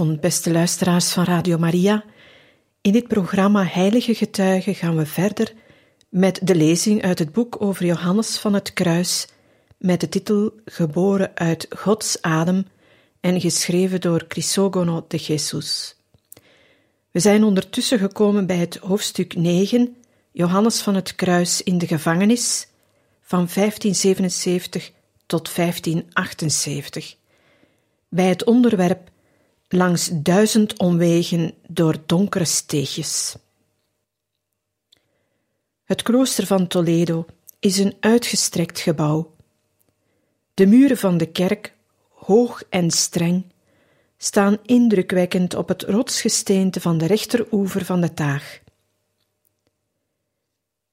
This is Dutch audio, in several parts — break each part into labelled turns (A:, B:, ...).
A: Beste luisteraars van Radio Maria. In dit programma Heilige Getuigen gaan we verder met de lezing uit het boek over Johannes van het Kruis, met de titel Geboren uit Gods adem en geschreven door Crisogono de Jesus. We zijn ondertussen gekomen bij het hoofdstuk 9, Johannes van het Kruis in de gevangenis, van 1577 tot 1578. Bij het onderwerp langs duizend omwegen door donkere steegjes. Het klooster van Toledo is een uitgestrekt gebouw. De muren van de kerk, hoog en streng, staan indrukwekkend op het rotsgesteente van de rechteroever van de Taag.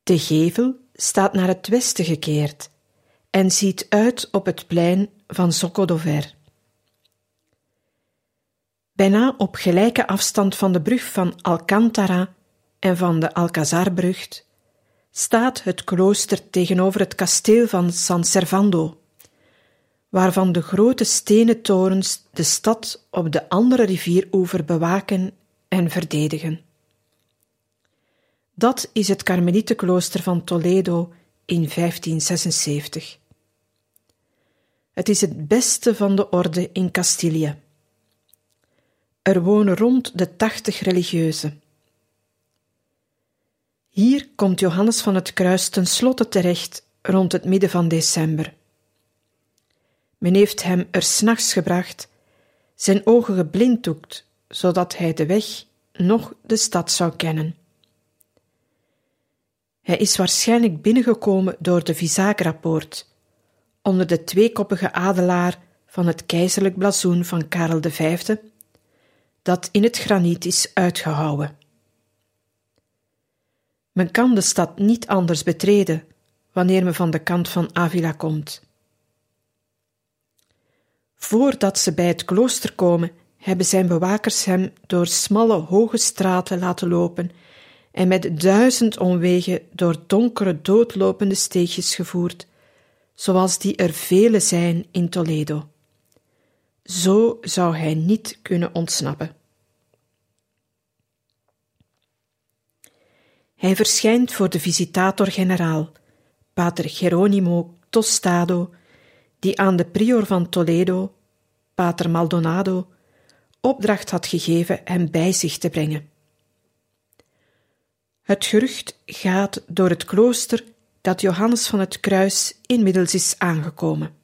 A: De gevel staat naar het westen gekeerd en ziet uit op het plein van Socodover. Bijna op gelijke afstand van de brug van Alcantara en van de Alcazarbrug staat het klooster tegenover het kasteel van San Servando, waarvan de grote stenen torens de stad op de andere rivieroever bewaken en verdedigen. Dat is het Karmelietenklooster van Toledo in 1576. Het is het beste van de orde in Castilië. Er wonen rond de tachtig religieuzen. Hier komt Johannes van het Kruis ten slotte terecht rond het midden van december. Men heeft hem er s'nachts gebracht, zijn ogen geblinddoekt, zodat hij de weg nog de stad zou kennen. Hij is waarschijnlijk binnengekomen door de Visagra-poort, onder de tweekoppige adelaar van het keizerlijk blazoen van Karel V dat in het graniet is uitgehouwen. Men kan de stad niet anders betreden wanneer men van de kant van Avila komt. Voordat ze bij het klooster komen, hebben zijn bewakers hem door smalle, hoge straten laten lopen en met duizend omwegen door donkere, doodlopende steegjes gevoerd, zoals die er vele zijn in Toledo. Zo zou hij niet kunnen ontsnappen. Hij verschijnt voor de visitator-generaal, pater Geronimo Tostado, die aan de prior van Toledo, pater Maldonado, opdracht had gegeven hem bij zich te brengen. Het gerucht gaat door het klooster dat Johannes van het Kruis inmiddels is aangekomen.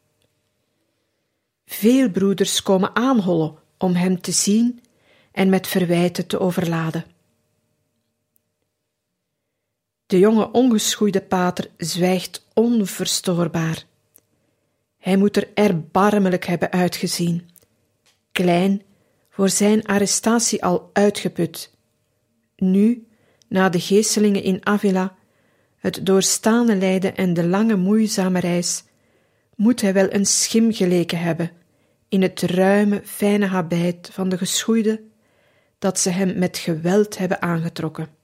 A: Veel broeders komen aanhollen om hem te zien en met verwijten te overladen. De jonge ongeschoeide pater zwijgt onverstoorbaar. Hij moet er erbarmelijk hebben uitgezien. Klein, voor zijn arrestatie al uitgeput. Nu, na de geestelingen in Avila, het doorstaande lijden en de lange moeizame reis, moet hij wel een schim geleken hebben in het ruime, fijne habit van de geschoeide, dat ze hem met geweld hebben aangetrokken.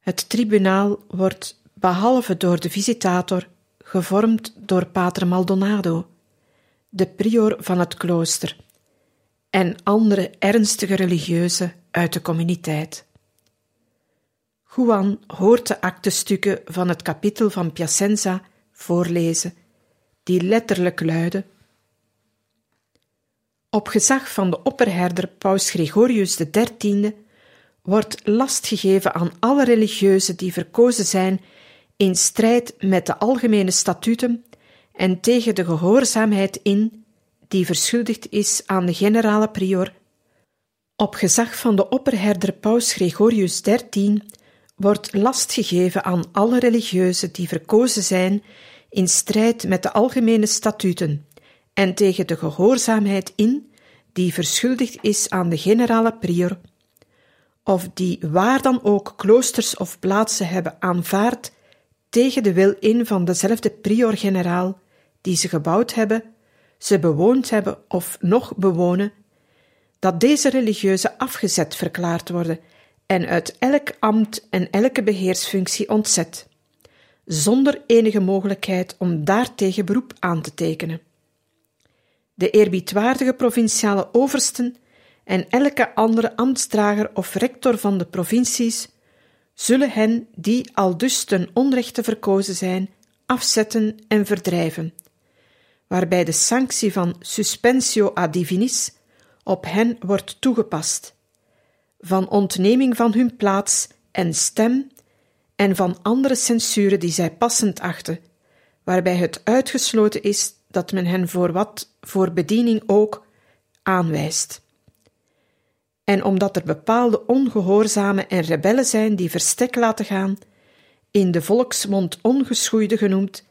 A: Het tribunaal wordt, behalve door de visitator, gevormd door pater Maldonado, de prior van het klooster, en andere ernstige religieuzen uit de communiteit. Juan hoort de actestukken van het kapitel van Piacenza voorlezen, die letterlijk luiden: Op gezag van de opperherder Paus Gregorius XIII wordt last gegeven aan alle religieuzen die verkozen zijn in strijd met de algemene statuten en tegen de gehoorzaamheid in die verschuldigd is aan de generale prior. Op gezag van de opperherder Paus Gregorius XIII wordt last gegeven aan alle religieuzen die verkozen zijn in strijd met de algemene statuten en tegen de gehoorzaamheid in die verschuldigd is aan de generale prior, of die waar dan ook kloosters of plaatsen hebben aanvaard tegen de wil in van dezelfde prior-generaal die ze gebouwd hebben, ze bewoond hebben of nog bewonen, dat deze religieuzen afgezet verklaard worden en uit elk ambt en elke beheersfunctie ontzet, zonder enige mogelijkheid om daartegen beroep aan te tekenen. De eerbiedwaardige provinciale oversten en elke andere ambtsdrager of rector van de provincies zullen hen die al dus ten onrechte verkozen zijn, afzetten en verdrijven, waarbij de sanctie van suspensio a divinis op hen wordt toegepast, van ontneming van hun plaats en stem en van andere censuren die zij passend achten, waarbij het uitgesloten is dat men hen voor wat voor bediening ook aanwijst. En omdat er bepaalde ongehoorzame en rebellen zijn die verstek laten gaan, in de volksmond ongeschoeide genoemd,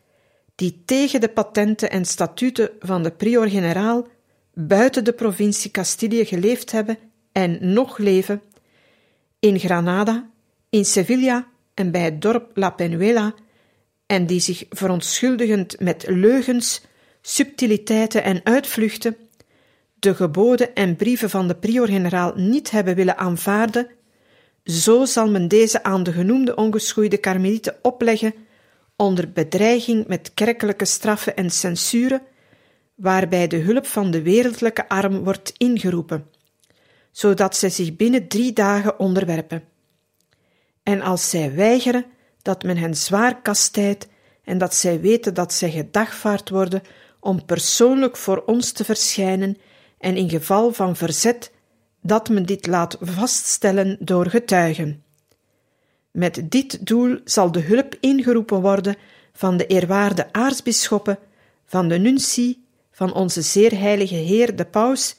A: die tegen de patenten en statuten van de prior-generaal buiten de provincie Castilië geleefd hebben en nog leven, in Granada, in Sevilla en bij het dorp La Penuela, en die zich verontschuldigend met leugens, subtiliteiten en uitvluchten de geboden en brieven van de prior-generaal niet hebben willen aanvaarden, zo zal men deze aan de genoemde ongeschoeide karmelieten opleggen onder bedreiging met kerkelijke straffen en censuren, waarbij de hulp van de wereldlijke arm wordt ingeroepen, zodat zij zich binnen drie dagen onderwerpen. En als zij weigeren, dat men hen zwaar kastijdt en dat zij weten dat zij gedagvaard worden om persoonlijk voor ons te verschijnen en in geval van verzet dat men dit laat vaststellen door getuigen. Met dit doel zal de hulp ingeroepen worden van de eerwaarde aartsbisschoppen, van de nuncie, van onze zeer heilige Heer de Paus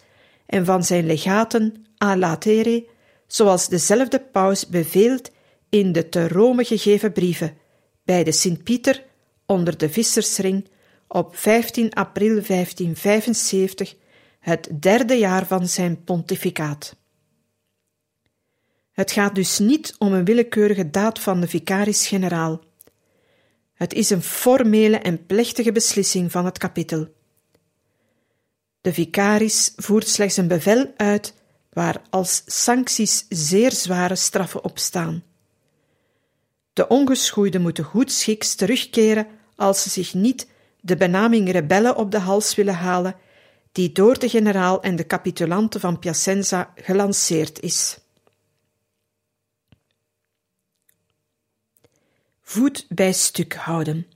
A: en van zijn legaten a latere, zoals dezelfde Paus beveelt in de te Rome gegeven brieven bij de Sint-Pieter onder de Vissersring op 15 april 1575 het derde jaar van zijn pontificaat. Het gaat dus niet om een willekeurige daad van de vicaris-generaal. Het is een formele en plechtige beslissing van het kapittel. De vicaris voert slechts een bevel uit waar als sancties zeer zware straffen op staan. De ongeschoeiden moeten goedschiks terugkeren als ze zich niet de benaming rebellen op de hals willen halen die door de generaal en de capitulanten van Piacenza gelanceerd is. Voet bij stuk houden.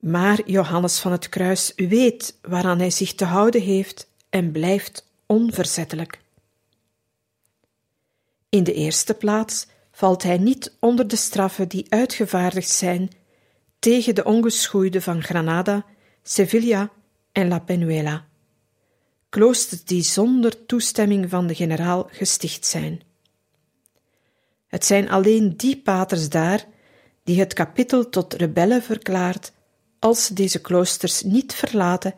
A: Maar Johannes van het Kruis weet waaraan hij zich te houden heeft en blijft onverzettelijk. In de eerste plaats valt hij niet onder de straffen die uitgevaardigd zijn tegen de ongeschoeide van Granada, Sevilla en La Penuela, kloosters die zonder toestemming van de generaal gesticht zijn. Het zijn alleen die paters daar die het kapittel tot rebellen verklaart als ze deze kloosters niet verlaten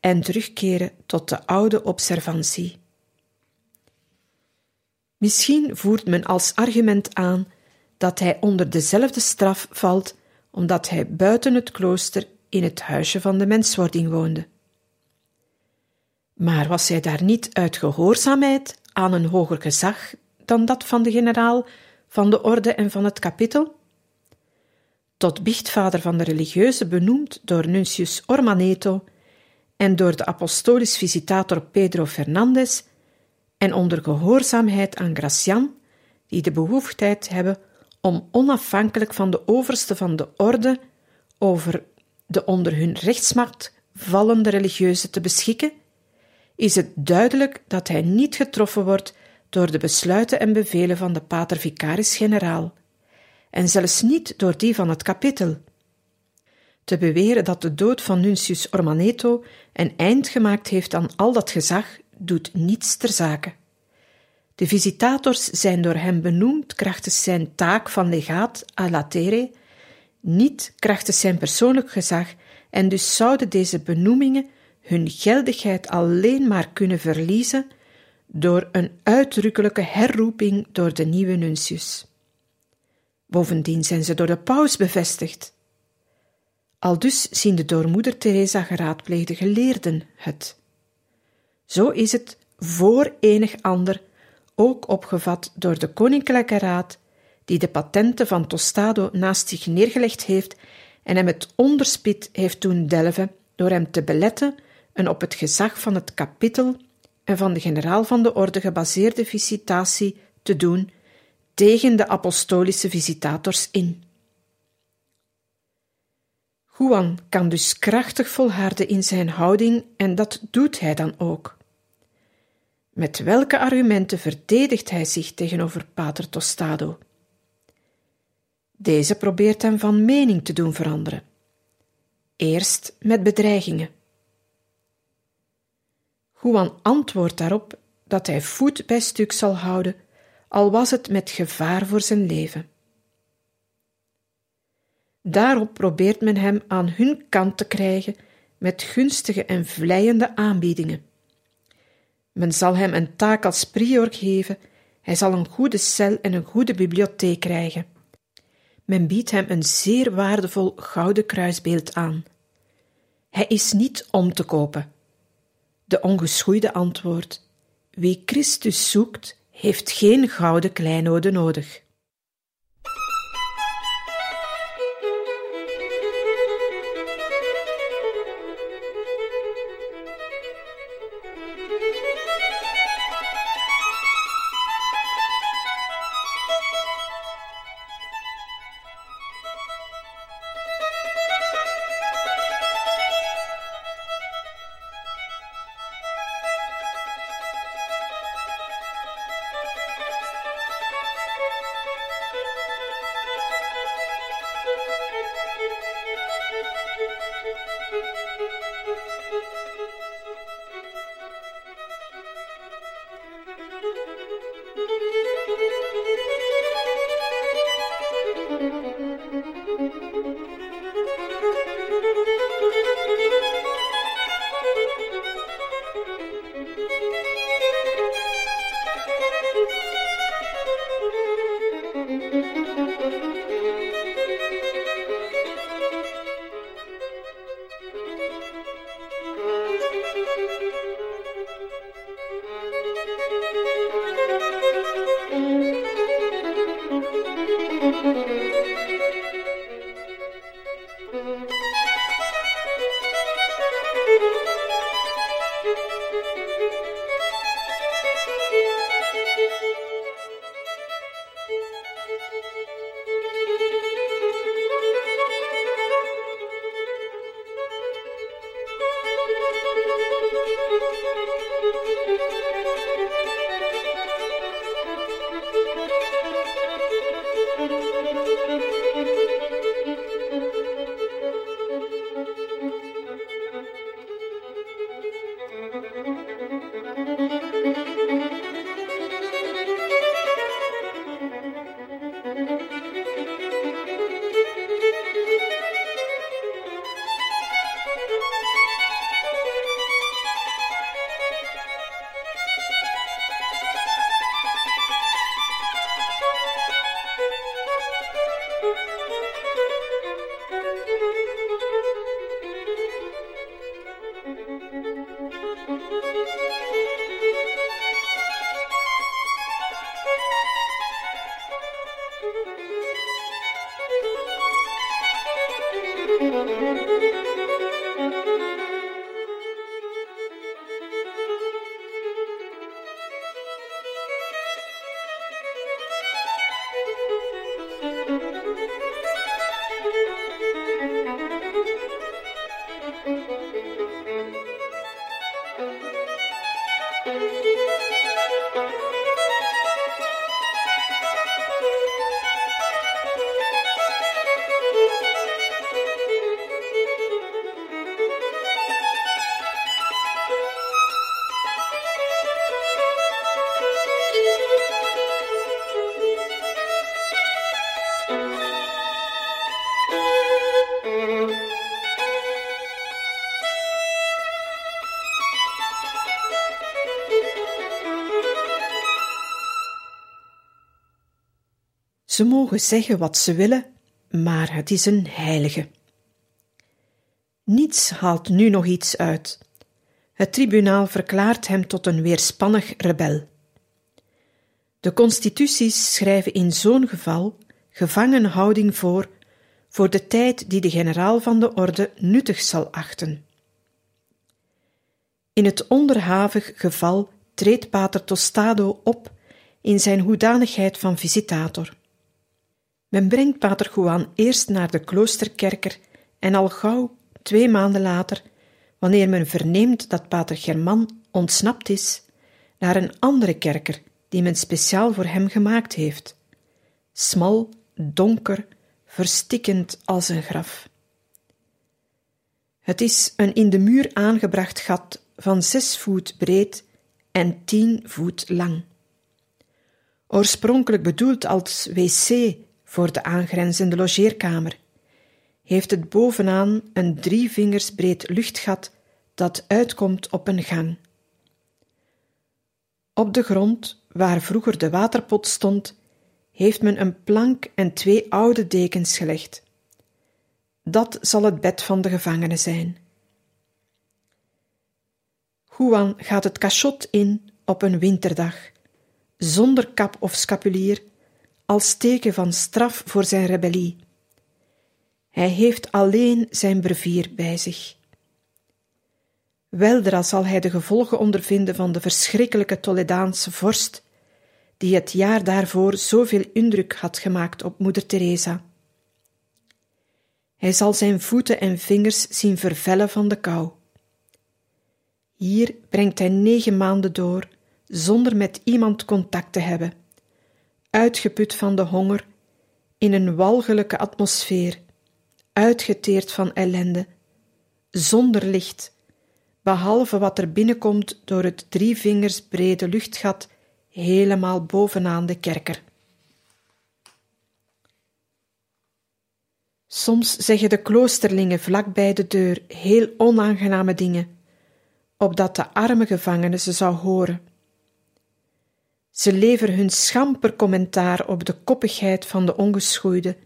A: en terugkeren tot de oude observantie. Misschien voert men als argument aan dat hij onder dezelfde straf valt omdat hij buiten het klooster in het huisje van de menswording woonde. Maar was hij daar niet uit gehoorzaamheid aan een hoger gezag dan dat van de generaal, van de orde en van het kapittel? Tot biechtvader van de religieuze benoemd door Nuncius Ormaneto en door de apostolisch visitator Pedro Fernandez en onder gehoorzaamheid aan Gracian, die de behoeftijd hebben om onafhankelijk van de overste van de orde over de onder hun rechtsmacht vallende religieuze te beschikken, is het duidelijk dat hij niet getroffen wordt door de besluiten en bevelen van de pater vicaris-generaal, en zelfs niet door die van het kapittel. Te beweren dat de dood van Nuncius Ormaneto een eind gemaakt heeft aan al dat gezag, doet niets ter zake. De visitators zijn door hem benoemd krachtens zijn taak van legaat à latere, niet krachtens zijn persoonlijk gezag, en dus zouden deze benoemingen hun geldigheid alleen maar kunnen verliezen door een uitdrukkelijke herroeping door de nieuwe nuncius. Bovendien zijn ze door de paus bevestigd. Aldus zien de door moeder Teresa geraadpleegde geleerden het. Zo is het voor enig ander ook opgevat door de Koninklijke Raad, die de patenten van Tostado naast zich neergelegd heeft en hem het onderspit heeft doen delven door hem te beletten een op het gezag van het kapittel en van de generaal van de orde gebaseerde visitatie te doen tegen de apostolische visitators in. Juan kan dus krachtig volharden in zijn houding en dat doet hij dan ook. Met welke argumenten verdedigt hij zich tegenover Pater Tostado? Deze probeert hem van mening te doen veranderen. Eerst met bedreigingen. Juan antwoordt daarop dat hij voet bij stuk zal houden, al was het met gevaar voor zijn leven. Daarop probeert men hem aan hun kant te krijgen met gunstige en vleiende aanbiedingen. Men zal hem een taak als prior geven, hij zal een goede cel en een goede bibliotheek krijgen. Men biedt hem een zeer waardevol gouden kruisbeeld aan. Hij is niet om te kopen. De ongeschoeide antwoord: Wie Christus zoekt, heeft geen gouden kleinoden nodig. Ze mogen zeggen wat ze willen, maar het is een heilige. Niets haalt nu nog iets uit. Het tribunaal verklaart hem tot een weerspannig rebel. De constituties schrijven in zo'n geval gevangenhouding voor voor de tijd die de generaal van de orde nuttig zal achten. In het onderhavig geval treedt pater Tostado op in zijn hoedanigheid van visitator. Men brengt pater Juan eerst naar de kloosterkerker en al gauw, twee maanden later, wanneer men verneemt dat pater German ontsnapt is, naar een andere kerker die men speciaal voor hem gemaakt heeft. Smal, donker, verstikkend als een graf. Het is een in de muur aangebracht gat van zes voet breed en tien voet lang. Oorspronkelijk bedoeld als wc voor de aangrenzende logeerkamer, heeft het bovenaan een drie vingers breed luchtgat dat uitkomt op een gang. Op de grond, waar vroeger de waterpot stond, heeft men een plank en twee oude dekens gelegd. Dat zal het bed van de gevangene zijn. Juan gaat het cachot in op een winterdag, zonder kap of scapulier, als teken van straf voor zijn rebellie. Hij heeft alleen zijn brevier bij zich. Weldra zal hij de gevolgen ondervinden van de verschrikkelijke Toledaanse vorst, die het jaar daarvoor zoveel indruk had gemaakt op moeder Teresa. Hij zal zijn voeten en vingers zien vervellen van de kou. Hier brengt hij negen maanden door, zonder met iemand contact te hebben, uitgeput van de honger, in een walgelijke atmosfeer, uitgeteerd van ellende, zonder licht, behalve wat er binnenkomt door het drie vingers brede luchtgat helemaal bovenaan de kerker. Soms zeggen de kloosterlingen vlak bij de deur heel onaangename dingen, opdat de arme gevangene ze zou horen. Ze leveren hun schamper commentaar op de koppigheid van de ongeschoeide,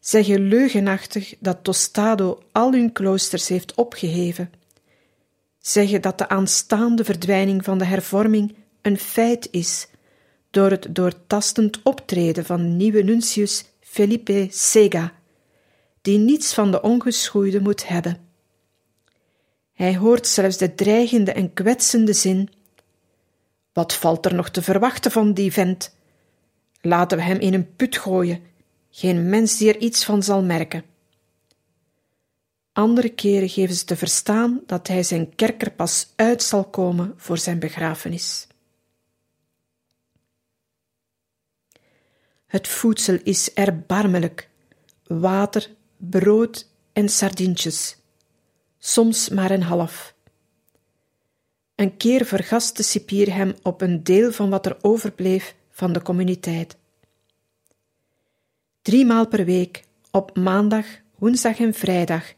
A: zeggen leugenachtig dat Tostado al hun kloosters heeft opgeheven, zeggen dat de aanstaande verdwijning van de hervorming een feit is door het doortastend optreden van nieuwe nuntius Felipe Sega, die niets van de ongeschoeide moet hebben. Hij hoort zelfs de dreigende en kwetsende zin: Wat valt er nog te verwachten van die vent? Laten we hem in een put gooien, geen mens die er iets van zal merken. Andere keren geven ze te verstaan dat hij zijn kerker pas uit zal komen voor zijn begrafenis. Het voedsel is erbarmelijk: water, brood en sardientjes, soms maar een half. Een keer vergast de cipier hem op een deel van wat er overbleef van de communiteit. Driemaal per week, op maandag, woensdag en vrijdag,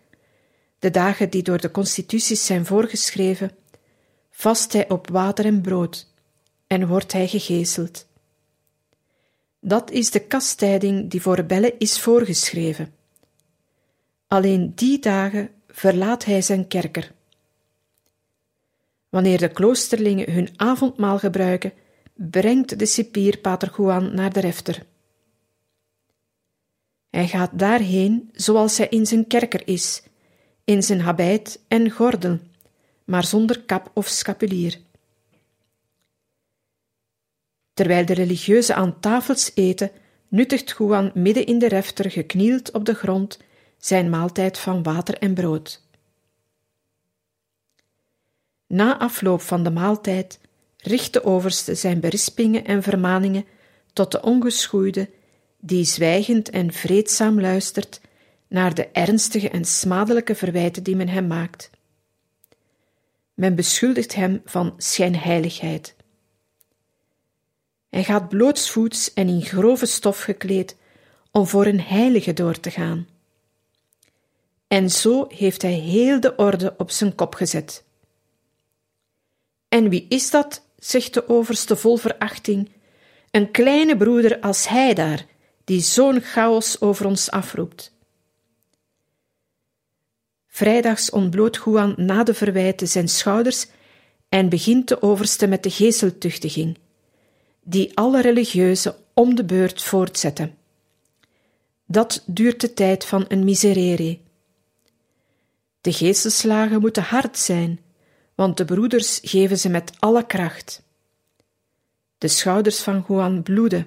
A: de dagen die door de constituties zijn voorgeschreven, vast hij op water en brood en wordt hij gegezeld. Dat is de kastijding die voor rebellen is voorgeschreven. Alleen die dagen verlaat hij zijn kerker. Wanneer de kloosterlingen hun avondmaal gebruiken, brengt de cipier Pater Juan naar de refter. Hij gaat daarheen zoals hij in zijn kerker is, in zijn habit en gordel, maar zonder kap of scapulier. Terwijl de religieuzen aan tafels eten, nuttigt Juan midden in de refter geknield op de grond zijn maaltijd van water en brood. Na afloop van de maaltijd richt de overste zijn berispingen en vermaningen tot de ongeschoeide, die zwijgend en vreedzaam luistert naar de ernstige en smadelijke verwijten die men hem maakt. Men beschuldigt hem van schijnheiligheid. Hij gaat blootsvoets en in grove stof gekleed om voor een heilige door te gaan. En zo heeft hij heel de orde op zijn kop gezet. En wie is dat? zegt de overste vol verachting. Een kleine broeder als hij daar, die zo'n chaos over ons afroept. Vrijdags ontbloot Juan na de verwijten zijn schouders en begint de overste met de gezeltuchtiging, die alle religieuzen om de beurt voortzetten. Dat duurt de tijd van een miserere. De geestelslagen moeten hard zijn, want de broeders geven ze met alle kracht. De schouders van Juan bloeden.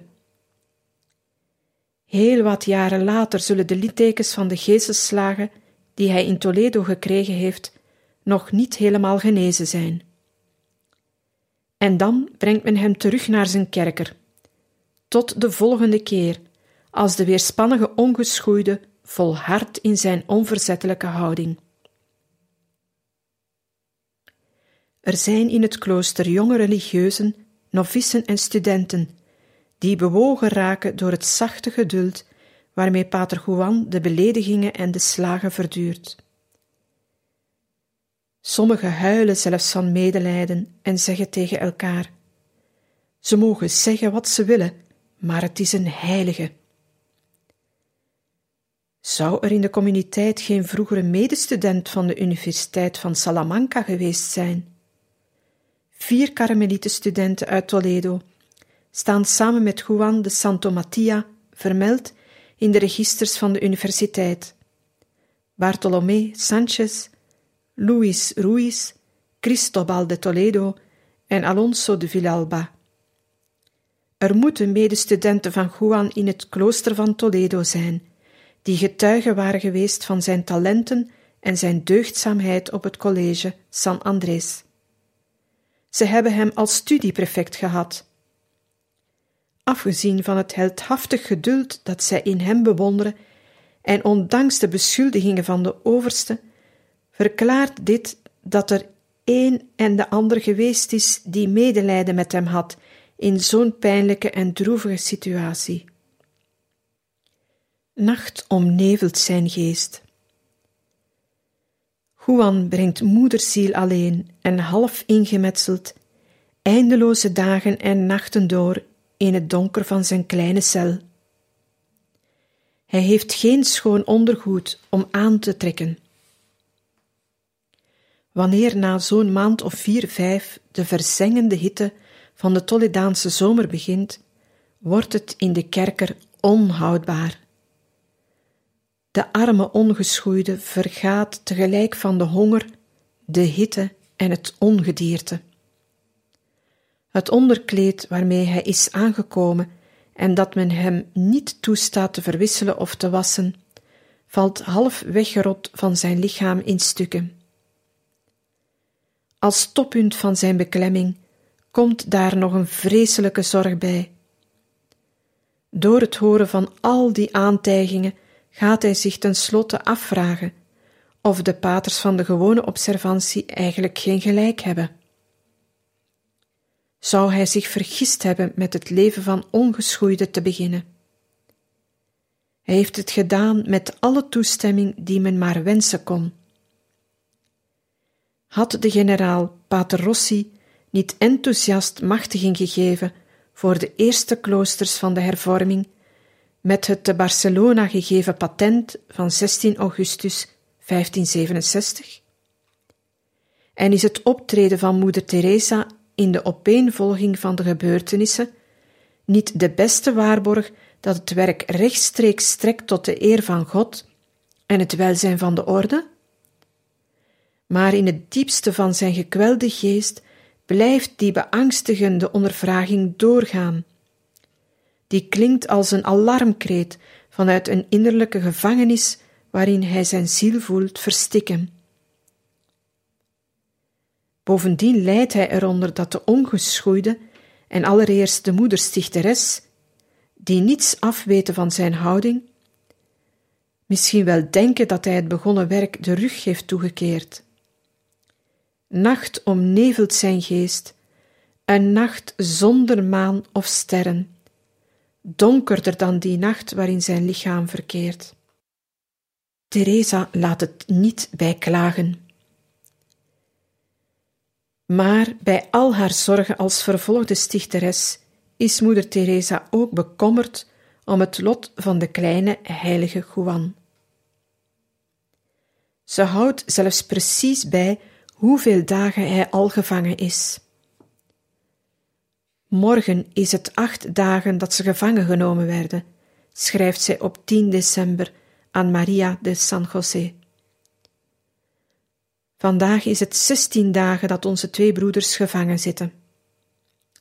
A: Heel wat jaren later zullen de littekens van de geestelslagen die hij in Toledo gekregen heeft, nog niet helemaal genezen zijn. En dan brengt men hem terug naar zijn kerker. Tot de volgende keer, als de weerspannige ongeschoeide volhardt in zijn onverzettelijke houding. Er zijn in het klooster jonge religieuzen, novicen en studenten, die bewogen raken door het zachte geduld waarmee Pater Juan de beledigingen en de slagen verduurt. Sommigen huilen zelfs van medelijden en zeggen tegen elkaar: Ze mogen zeggen wat ze willen, maar het is een heilige. Zou er in de communiteit geen vroegere medestudent van de Universiteit van Salamanca geweest zijn? Vier Karmelietenstudenten uit Toledo staan samen met Juan de Santo Mattia vermeld in de registers van de universiteit. Bartolomé Sanchez, Luis Ruiz, Cristobal de Toledo en Alonso de Villalba. Er moeten medestudenten van Juan in het klooster van Toledo zijn, die getuigen waren geweest van zijn talenten en zijn deugdzaamheid op het college San Andrés. Ze hebben hem als studieprefect gehad. Afgezien van het heldhaftig geduld dat zij in hem bewonderen, en ondanks de beschuldigingen van de overste, verklaart dit dat er een en de ander geweest is die medelijden met hem had in zo'n pijnlijke en droevige situatie. Nacht omnevelt zijn geest. Juan brengt moederziel alleen en half ingemetseld eindeloze dagen en nachten door in het donker van zijn kleine cel. Hij heeft geen schoon ondergoed om aan te trekken. Wanneer na zo'n maand of vier, vijf de verzengende hitte van de Toledaanse zomer begint, wordt het in de kerker onhoudbaar. De arme ongeschoeide vergaat tegelijk van de honger, de hitte en het ongedierte. Het onderkleed waarmee hij is aangekomen en dat men hem niet toestaat te verwisselen of te wassen, valt half weggerot van zijn lichaam in stukken. Als toppunt van zijn beklemming komt daar nog een vreselijke zorg bij. Door het horen van al die aantijgingen gaat hij zich tenslotte afvragen of de paters van de gewone observantie eigenlijk geen gelijk hebben. Zou hij zich vergist hebben met het leven van ongeschoeide te beginnen? Hij heeft het gedaan met alle toestemming die men maar wensen kon. Had de generaal Pater Rossi niet enthousiast machtiging gegeven voor de eerste kloosters van de hervorming, met het te Barcelona gegeven patent van 16 augustus 1567? En is het optreden van moeder Teresa in de opeenvolging van de gebeurtenissen niet de beste waarborg dat het werk rechtstreeks strekt tot de eer van God en het welzijn van de orde? Maar in het diepste van zijn gekwelde geest blijft die beangstigende ondervraging doorgaan. Die klinkt als een alarmkreet vanuit een innerlijke gevangenis waarin hij zijn ziel voelt verstikken. Bovendien lijdt hij eronder dat de ongeschoeide en allereerst de moederstichteres, die niets afweten van zijn houding, misschien wel denken dat hij het begonnen werk de rug heeft toegekeerd. Nacht omnevelt zijn geest, een nacht zonder maan of sterren, donkerder dan die nacht waarin zijn lichaam verkeert. Teresa laat het niet bij klagen. Maar bij al haar zorgen als vervolgde stichteres is moeder Teresa ook bekommerd om het lot van de kleine heilige Juan. Ze houdt zelfs precies bij hoeveel dagen hij al gevangen is. Morgen is het acht dagen dat ze gevangen genomen werden, schrijft zij op 10 december aan Maria de San José. Vandaag is het zestien dagen dat onze twee broeders gevangen zitten,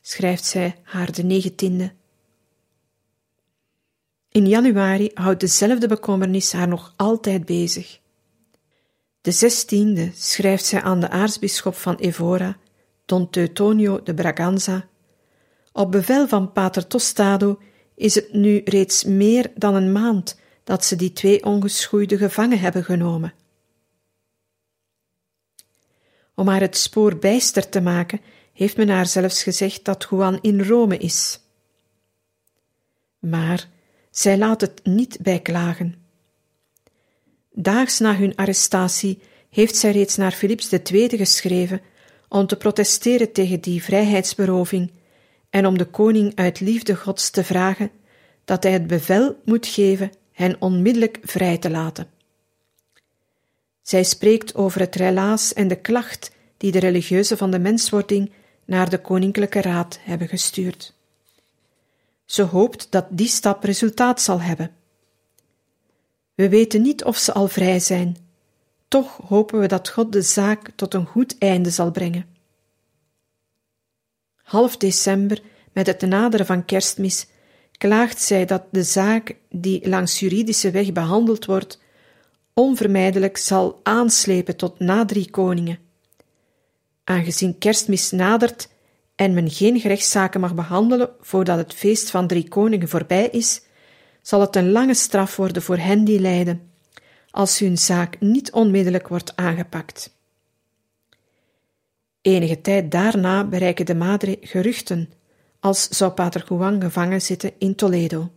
A: schrijft zij haar de negentiende. In januari houdt dezelfde bekommernis haar nog altijd bezig. De zestiende schrijft zij aan de aartsbisschop van Evora, Don Teutonio de Braganza. Op bevel van Pater Tostado is het nu reeds meer dan een maand dat ze die twee ongeschoeide gevangen hebben genomen. Om haar het spoor bijster te maken, heeft men haar zelfs gezegd dat Juan in Rome is. Maar zij laat het niet bij klagen. Daags na hun arrestatie heeft zij reeds naar Philips II geschreven om te protesteren tegen die vrijheidsberoving en om de koning uit liefde Gods te vragen dat hij het bevel moet geven hen onmiddellijk vrij te laten. Zij spreekt over het relaas en de klacht die de religieuzen van de menswording naar de Koninklijke Raad hebben gestuurd. Ze hoopt dat die stap resultaat zal hebben. We weten niet of ze al vrij zijn, toch hopen we dat God de zaak tot een goed einde zal brengen. Half december, met het naderen van kerstmis, klaagt zij dat de zaak die langs juridische weg behandeld wordt, onvermijdelijk zal aanslepen tot na drie koningen. Aangezien kerstmis nadert en men geen gerechtszaken mag behandelen voordat het feest van drie koningen voorbij is, zal het een lange straf worden voor hen die lijden, als hun zaak niet onmiddellijk wordt aangepakt. Enige tijd daarna bereiken de Madre geruchten, als zou Pater Juan gevangen zitten in Toledo.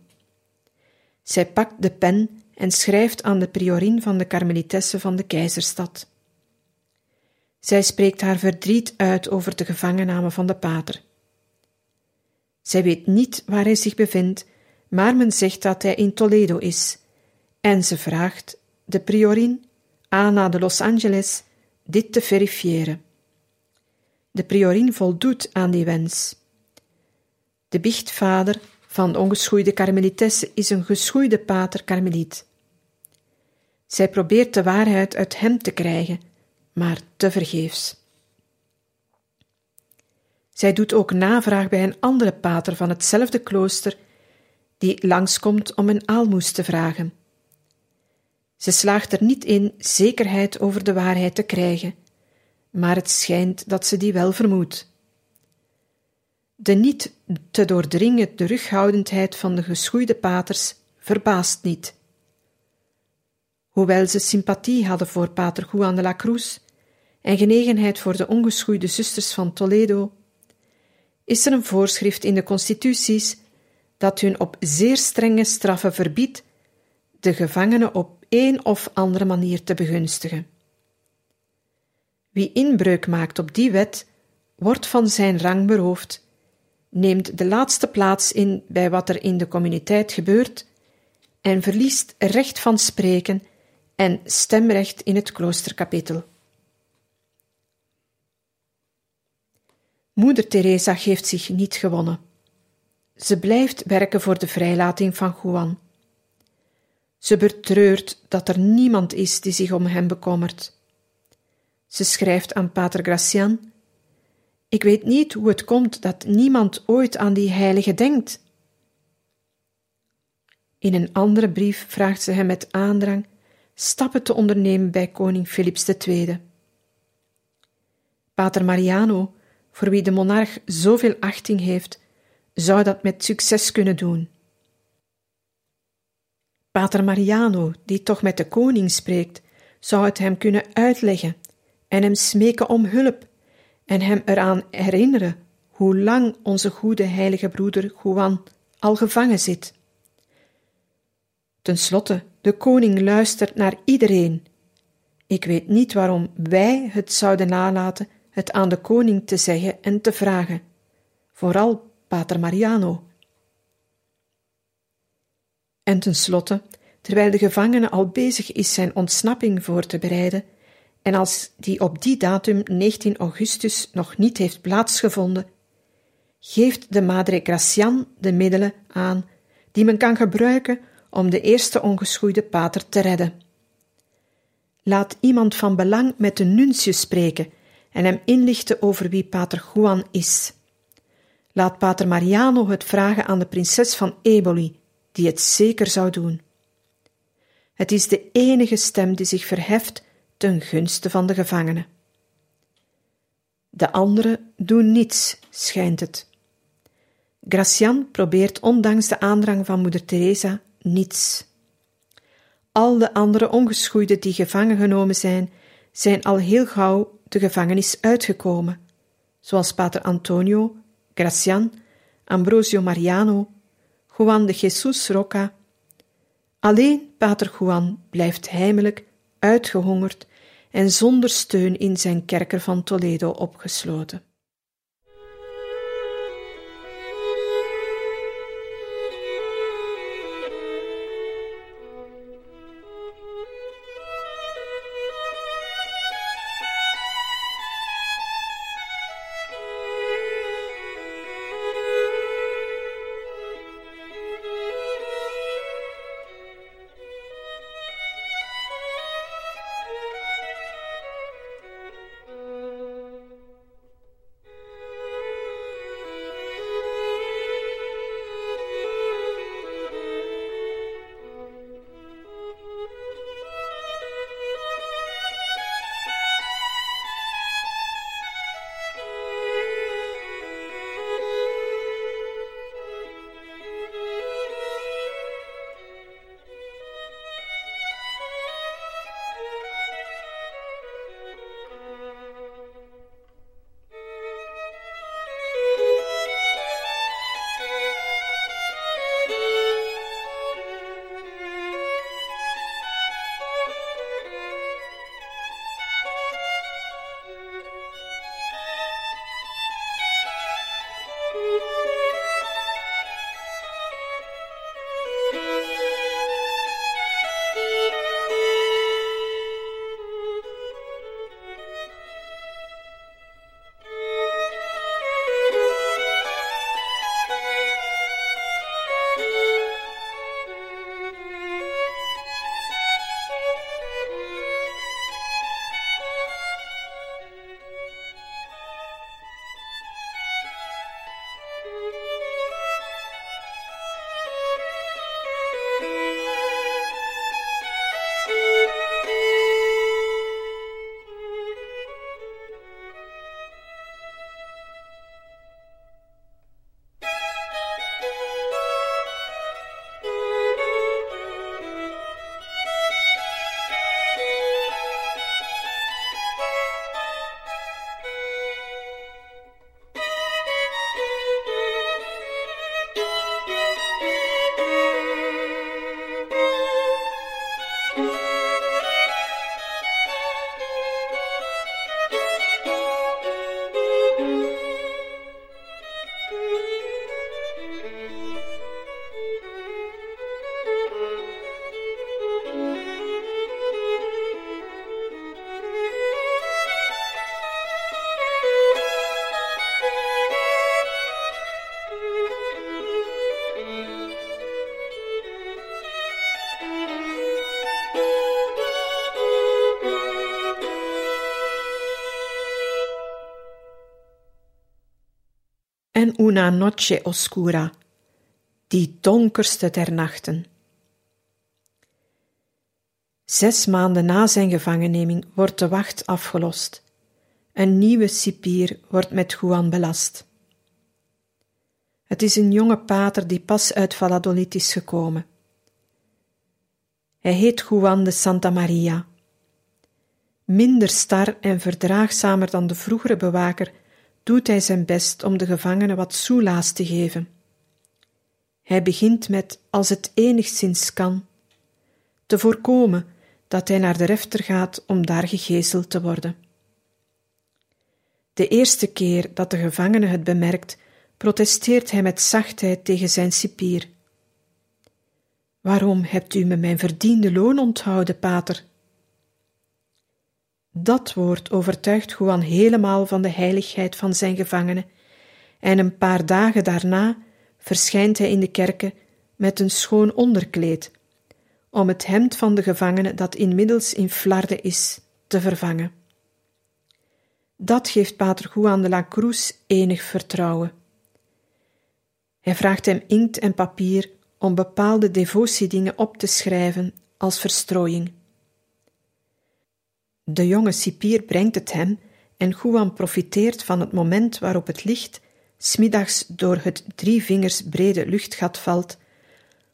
A: Zij pakt de pen en schrijft aan de priorin van de Karmelitessen van de keizerstad. Zij spreekt haar verdriet uit over de gevangenname van de pater. Zij weet niet waar hij zich bevindt, maar men zegt dat hij in Toledo is, en ze vraagt de priorin, Ana de Los Angeles, dit te verifiëren. De priorin voldoet aan die wens. De biechtvader van de ongeschoeide karmelitesse is een geschoeide pater karmeliet. Zij probeert de waarheid uit hem te krijgen, maar tevergeefs. Zij doet ook navraag bij een andere pater van hetzelfde klooster, die langskomt om een aalmoes te vragen. Ze slaagt er niet in zekerheid over de waarheid te krijgen, maar het schijnt dat ze die wel vermoedt. De niet te doordringen terughoudendheid van de geschoeide paters verbaast niet. Hoewel ze sympathie hadden voor pater Juan de la Cruz en genegenheid voor de ongeschoeide zusters van Toledo, is er een voorschrift in de constituties dat hun op zeer strenge straffen verbiedt de gevangenen op een of andere manier te begunstigen. Wie inbreuk maakt op die wet, wordt van zijn rang beroofd, neemt de laatste plaats in bij wat er in de communiteit gebeurt en verliest recht van spreken en stemrecht in het kloosterkapitel. Moeder Teresa geeft zich niet gewonnen. Ze blijft werken voor de vrijlating van Juan. Ze betreurt dat er niemand is die zich om hem bekommert. Ze schrijft aan Pater Gracian: Ik weet niet hoe het komt dat niemand ooit aan die heilige denkt. In een andere brief vraagt ze hem met aandrang stappen te ondernemen bij koning Philips II. Pater Mariano, voor wie de monarch zoveel achting heeft, zou dat met succes kunnen doen. Pater Mariano, die toch met de koning spreekt, zou het hem kunnen uitleggen en hem smeken om hulp en hem eraan herinneren hoe lang onze goede heilige broeder Juan al gevangen zit. Ten slotte, de koning luistert naar iedereen. Ik weet niet waarom wij het zouden nalaten het aan de koning te zeggen en te vragen, vooral Pater Mariano. En tenslotte, terwijl de gevangene al bezig is zijn ontsnapping voor te bereiden, en als die op die datum 19 augustus nog niet heeft plaatsgevonden, geeft de Madre Gracian de middelen aan die men kan gebruiken om de eerste ongeschoeide pater te redden. Laat iemand van belang met de nuntius spreken en hem inlichten over wie pater Juan is. Laat pater Mariano het vragen aan de prinses van Eboli, die het zeker zou doen. Het is de enige stem die zich verheft ten gunste van de gevangenen. De anderen doen niets, schijnt het. Gracian probeert ondanks de aandrang van moeder Teresa niets. Al de andere ongeschoeiden die gevangen genomen zijn, zijn al heel gauw de gevangenis uitgekomen, zoals pater Antonio, Gracian, Ambrosio Mariano, Juan de Jesus Roca. Alleen pater Juan blijft heimelijk, uitgehongerd en zonder steun in zijn kerker van Toledo opgesloten. En una noche oscura, die donkerste der nachten. Zes maanden na zijn gevangenneming wordt de wacht afgelost. Een nieuwe cipier wordt met Juan belast. Het is een jonge pater die pas uit Valladolid is gekomen. Hij heet Juan de Santa Maria. Minder star en verdraagzamer dan de vroegere bewaker doet hij zijn best om de gevangenen wat soelaas te geven. Hij begint met, als het enigszins kan, te voorkomen dat hij naar de refter gaat om daar gegezeld te worden. De eerste keer dat de gevangene het bemerkt, protesteert hij met zachtheid tegen zijn cipier. Waarom hebt u me mijn verdiende loon onthouden, pater? Dat woord overtuigt Juan helemaal van de heiligheid van zijn gevangene, en een paar dagen daarna verschijnt hij in de kerken met een schoon onderkleed, om het hemd van de gevangene dat inmiddels in flarde is, te vervangen. Dat geeft pater Juan de la Cruz enig vertrouwen. Hij vraagt hem inkt en papier om bepaalde devotiedingen op te schrijven als verstrooiing. De jonge cipier brengt het hem en Juan profiteert van het moment waarop het licht smiddags door het drie vingers brede luchtgat valt,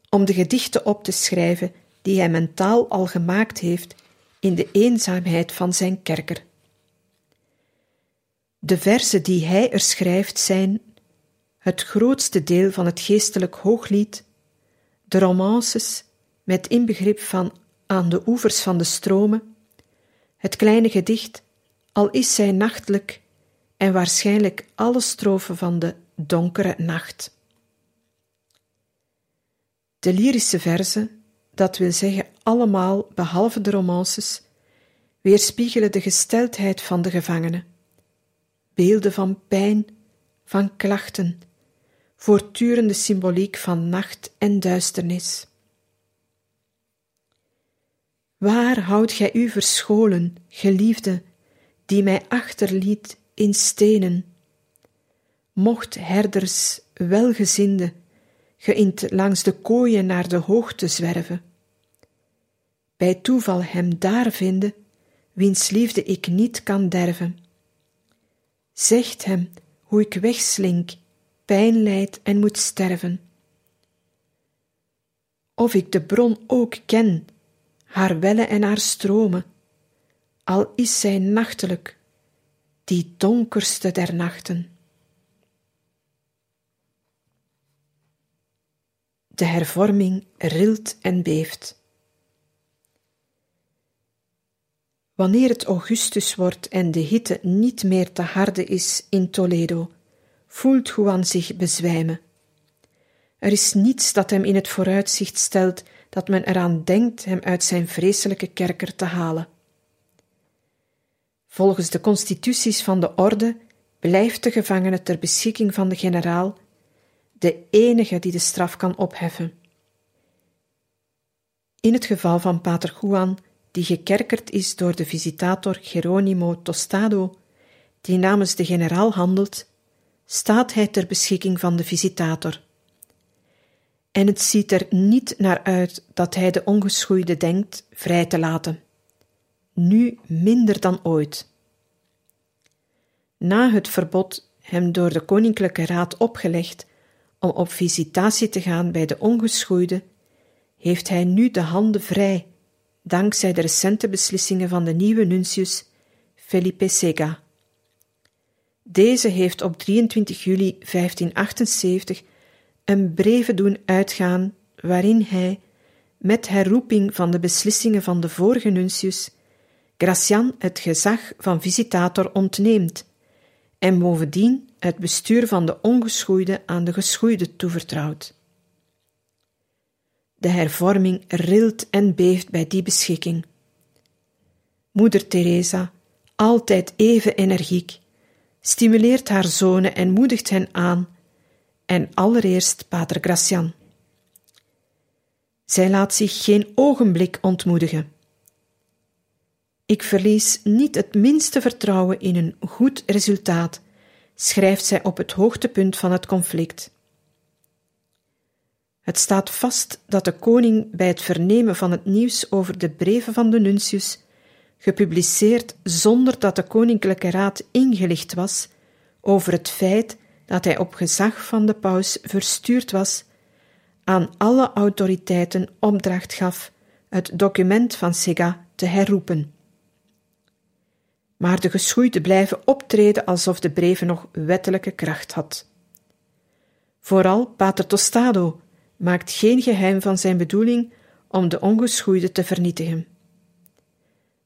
A: om de gedichten op te schrijven die hij mentaal al gemaakt heeft in de eenzaamheid van zijn kerker. De verzen die hij er schrijft zijn het grootste deel van het geestelijk hooglied, de romances met inbegrip van aan de oevers van de stromen, het kleine gedicht, al is zij nachtelijk, en waarschijnlijk alle strofen van de donkere nacht. De lyrische verzen, dat wil zeggen allemaal behalve de romances, weerspiegelen de gesteldheid van de gevangene. Beelden van pijn, van klachten, voortdurende symboliek van nacht en duisternis. Waar houdt gij u verscholen, geliefde, die mij achterliet in stenen? Mocht herders, welgezinde, geïnt langs de kooien naar de hoogte zwerven, bij toeval hem daar vinden, wiens liefde ik niet kan derven. Zegt hem hoe ik wegslink, pijn lijd en moet sterven. Of ik de bron ook ken, haar wellen en haar stromen, al is zij nachtelijk, die donkerste der nachten. De hervorming rilt en beeft. Wanneer het augustus wordt en de hitte niet meer te harde is in Toledo, voelt Juan zich bezwijmen. Er is niets dat hem in het vooruitzicht stelt dat men eraan denkt hem uit zijn vreselijke kerker te halen. Volgens de constituties van de orde blijft de gevangene ter beschikking van de generaal, de enige die de straf kan opheffen. In het geval van Pater Juan, die gekerkerd is door de visitator Geronimo Tostado, die namens de generaal handelt, staat hij ter beschikking van de visitator. En het ziet er niet naar uit dat hij de ongeschoeide denkt vrij te laten. Nu minder dan ooit. Na het verbod hem door de Koninklijke Raad opgelegd om op visitatie te gaan bij de ongeschoeide, heeft hij nu de handen vrij, dankzij de recente beslissingen van de nieuwe nuntius Felipe Sega. Deze heeft op 23 juli 1578 een breve doen uitgaan waarin hij, met herroeping van de beslissingen van de vorige nuntius, Gracian het gezag van visitator ontneemt en bovendien het bestuur van de ongeschoeide aan de geschoeide toevertrouwt. De hervorming rilt en beeft bij die beschikking. Moeder Teresa, altijd even energiek, stimuleert haar zonen en moedigt hen aan, en allereerst Pater Gracian. Zij laat zich geen ogenblik ontmoedigen. Ik verlies niet het minste vertrouwen in een goed resultaat, schrijft zij op het hoogtepunt van het conflict. Het staat vast dat de koning bij het vernemen van het nieuws over de breven van de nuntius gepubliceerd zonder dat de Koninklijke Raad ingelicht was over het feit dat hij op gezag van de paus verstuurd was, aan alle autoriteiten opdracht gaf het document van Sega te herroepen. Maar de geschoeide blijven optreden alsof de breven nog wettelijke kracht had. Vooral Pater Tostado maakt geen geheim van zijn bedoeling om de ongeschoeide te vernietigen.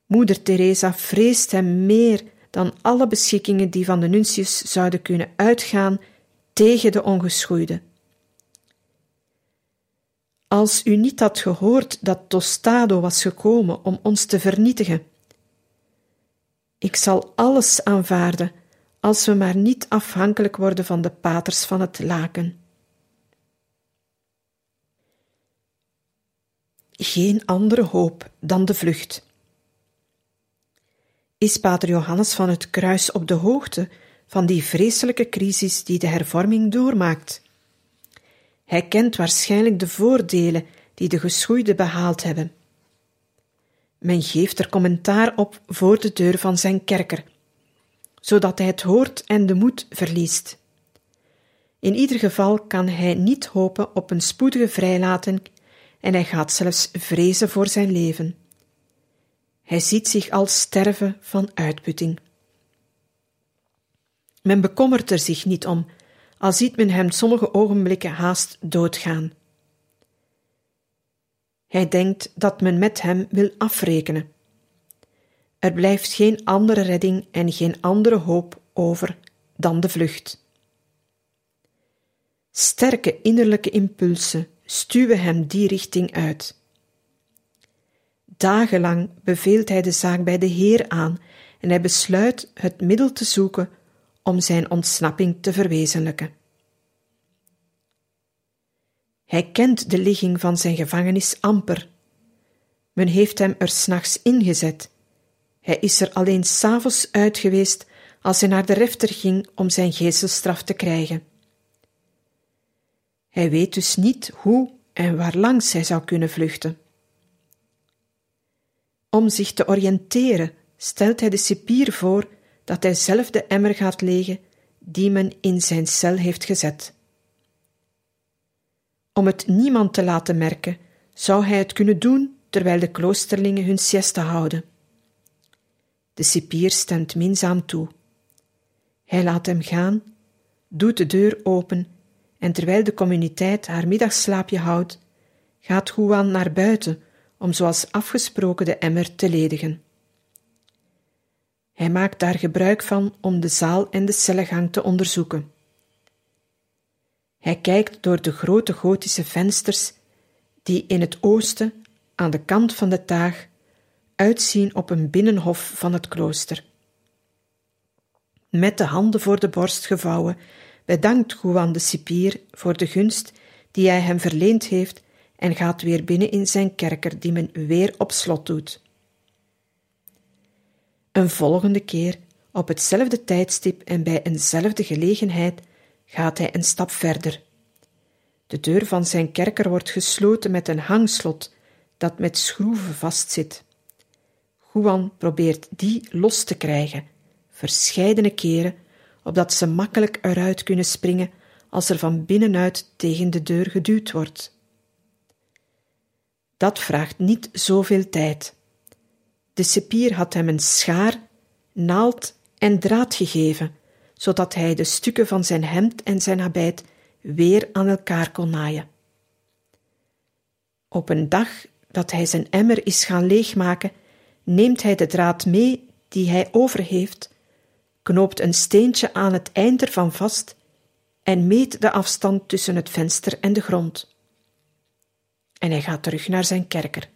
A: Moeder Teresa vreest hem meer dan alle beschikkingen die van de nuntius zouden kunnen uitgaan tegen de ongeschoeide. als u niet had gehoord dat Tostado was gekomen om ons te vernietigen. Ik zal alles aanvaarden, als we maar niet afhankelijk worden van de paters van het laken. Geen andere hoop dan de vlucht. Is Pater Johannes van het Kruis op de hoogte van die vreselijke crisis die de hervorming doormaakt? Hij kent waarschijnlijk de voordelen die de geschoeiden behaald hebben. Men geeft er commentaar op voor de deur van zijn kerker, zodat hij het hoort en de moed verliest. In ieder geval kan hij niet hopen op een spoedige vrijlating en hij gaat zelfs vrezen voor zijn leven. Hij ziet zich al sterven van uitputting. Men bekommert er zich niet om, al ziet men hem sommige ogenblikken haast doodgaan. Hij denkt dat men met hem wil afrekenen. Er blijft geen andere redding en geen andere hoop over dan de vlucht. Sterke innerlijke impulsen stuwen hem die richting uit. Dagenlang beveelt hij de zaak bij de Heer aan en hij besluit het middel te zoeken om zijn ontsnapping te verwezenlijken. Hij kent de ligging van zijn gevangenis amper. Men heeft hem er s'nachts ingezet. Hij is er alleen s'avonds uit geweest als hij naar de refter ging om zijn geestelstraf te krijgen. Hij weet dus niet hoe en waarlangs hij zou kunnen vluchten. Om zich te oriënteren stelt hij de cipier voor dat hij zelf de emmer gaat legen die men in zijn cel heeft gezet. Om het niemand te laten merken, zou hij het kunnen doen terwijl de kloosterlingen hun siesta houden. De cipier stemt minzaam toe. Hij laat hem gaan, doet de deur open en terwijl de communiteit haar middagslaapje houdt, gaat Juan naar buiten om zoals afgesproken de emmer te ledigen. Hij maakt daar gebruik van om de zaal en de cellengang te onderzoeken. Hij kijkt door de grote gotische vensters die in het oosten, aan de kant van de taag, uitzien op een binnenhof van het klooster. Met de handen voor de borst gevouwen, bedankt Juan de cipier voor de gunst die hij hem verleend heeft en gaat weer binnen in zijn kerker die men weer op slot doet. Een volgende keer, op hetzelfde tijdstip en bij eenzelfde gelegenheid, gaat hij een stap verder. De deur van zijn kerker wordt gesloten met een hangslot dat met schroeven vastzit. Juan probeert die los te krijgen, verscheidene keren, opdat ze makkelijk eruit kunnen springen als er van binnenuit tegen de deur geduwd wordt. Dat vraagt niet zoveel tijd. De cipier had hem een schaar, naald en draad gegeven, zodat hij de stukken van zijn hemd en zijn habit weer aan elkaar kon naaien. Op een dag dat hij zijn emmer is gaan leegmaken, neemt hij de draad mee die hij over heeft, knoopt een steentje aan het eind ervan vast en meet de afstand tussen het venster en de grond. En hij gaat terug naar zijn kerker.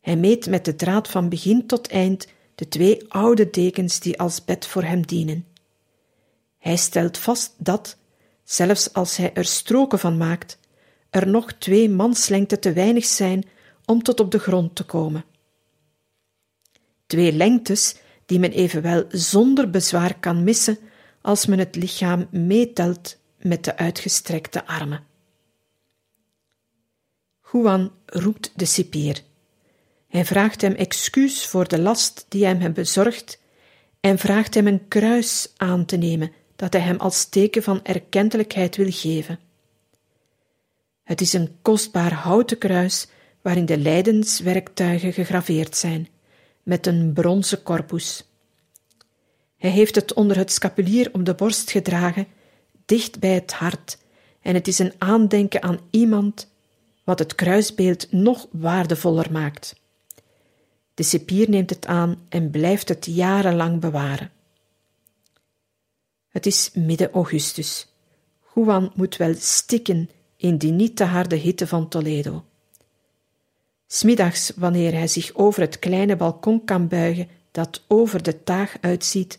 A: Hij meet met de draad van begin tot eind de twee oude dekens die als bed voor hem dienen. Hij stelt vast dat, zelfs als hij er stroken van maakt, er nog twee manslengte te weinig zijn om tot op de grond te komen. Twee lengtes die men evenwel zonder bezwaar kan missen als men het lichaam meetelt met de uitgestrekte armen. Juan roept de cipier. Hij vraagt hem excuus voor de last die hij hem bezorgd en vraagt hem een kruis aan te nemen dat hij hem als teken van erkentelijkheid wil geven. Het is een kostbaar houten kruis waarin de lijdenswerktuigen gegraveerd zijn, met een bronzen corpus. Hij heeft het onder het scapulier om de borst gedragen, dicht bij het hart, en het is een aandenken aan iemand, wat het kruisbeeld nog waardevoller maakt. De cipier neemt het aan en blijft het jarenlang bewaren. Het is midden augustus. Juan moet wel stikken in die niet te harde hitte van Toledo. Smiddags, wanneer hij zich over het kleine balkon kan buigen dat over de taag uitziet,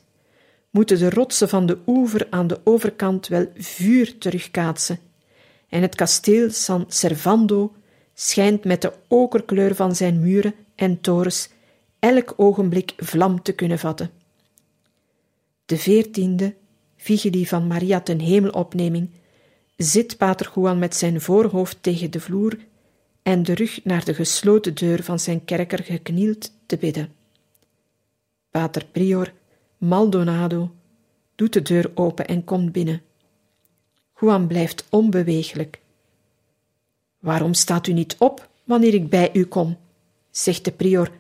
A: moeten de rotsen van de oever aan de overkant wel vuur terugkaatsen, en het kasteel San Servando schijnt met de okerkleur van zijn muren en torens elk ogenblik vlam te kunnen vatten. De veertiende, vigilie van Maria ten hemelopneming, zit pater Juan met zijn voorhoofd tegen de vloer en de rug naar de gesloten deur van zijn kerker geknield te bidden. Pater Prior Maldonado doet de deur open en komt binnen. Juan blijft onbeweeglijk. Waarom staat u niet op wanneer ik bij u kom? zegt de prior,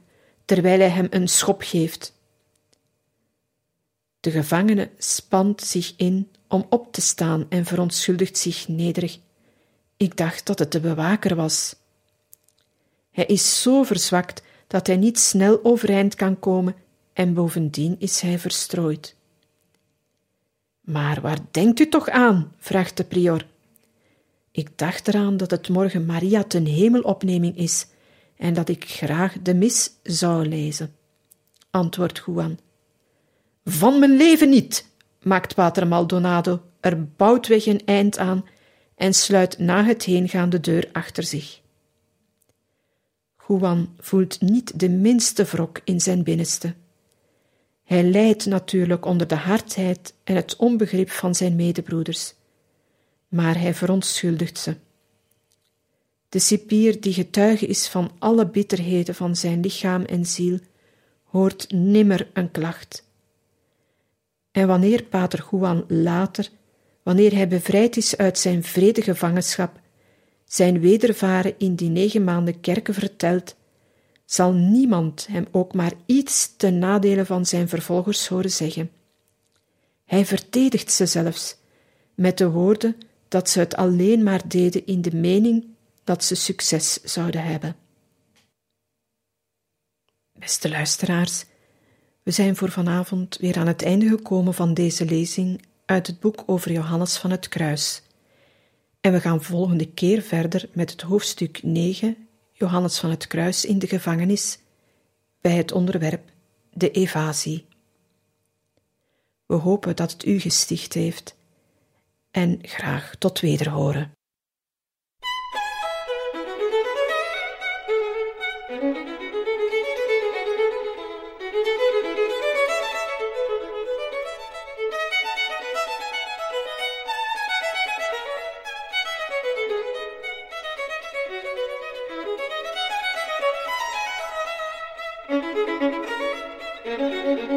A: terwijl hij hem een schop geeft. De gevangene spant zich in om op te staan en verontschuldigt zich nederig. Ik dacht dat het de bewaker was. Hij is zo verzwakt dat hij niet snel overeind kan komen en bovendien is hij verstrooid. Maar waar denkt u toch aan? vraagt de prior. Ik dacht eraan dat het morgen Maria ten hemelopneming is en dat ik graag de mis zou lezen, antwoordt Juan. Van mijn leven niet, maakt pater Maldonado er boutweg een eind aan en sluit na het heengaan de deur achter zich. Juan voelt niet de minste wrok in zijn binnenste. Hij lijdt natuurlijk onder de hardheid en het onbegrip van zijn medebroeders, maar hij verontschuldigt ze. De cipier die getuige is van alle bitterheden van zijn lichaam en ziel, hoort nimmer een klacht. En wanneer pater Juan later, wanneer hij bevrijd is uit zijn vrede gevangenschap, zijn wedervaren in die negen maanden kerken vertelt, zal niemand hem ook maar iets ten nadele van zijn vervolgers horen zeggen. Hij verdedigt ze zelfs, met de woorden dat ze het alleen maar deden in de mening dat ze succes zouden hebben. Beste luisteraars, we zijn voor vanavond weer aan het einde gekomen van deze lezing uit het boek over Johannes van het Kruis. En we gaan volgende keer verder met het hoofdstuk 9, Johannes van het Kruis in de gevangenis, bij het onderwerp de evasie. We hopen dat het u gesticht heeft en graag tot wederhoren. thank you.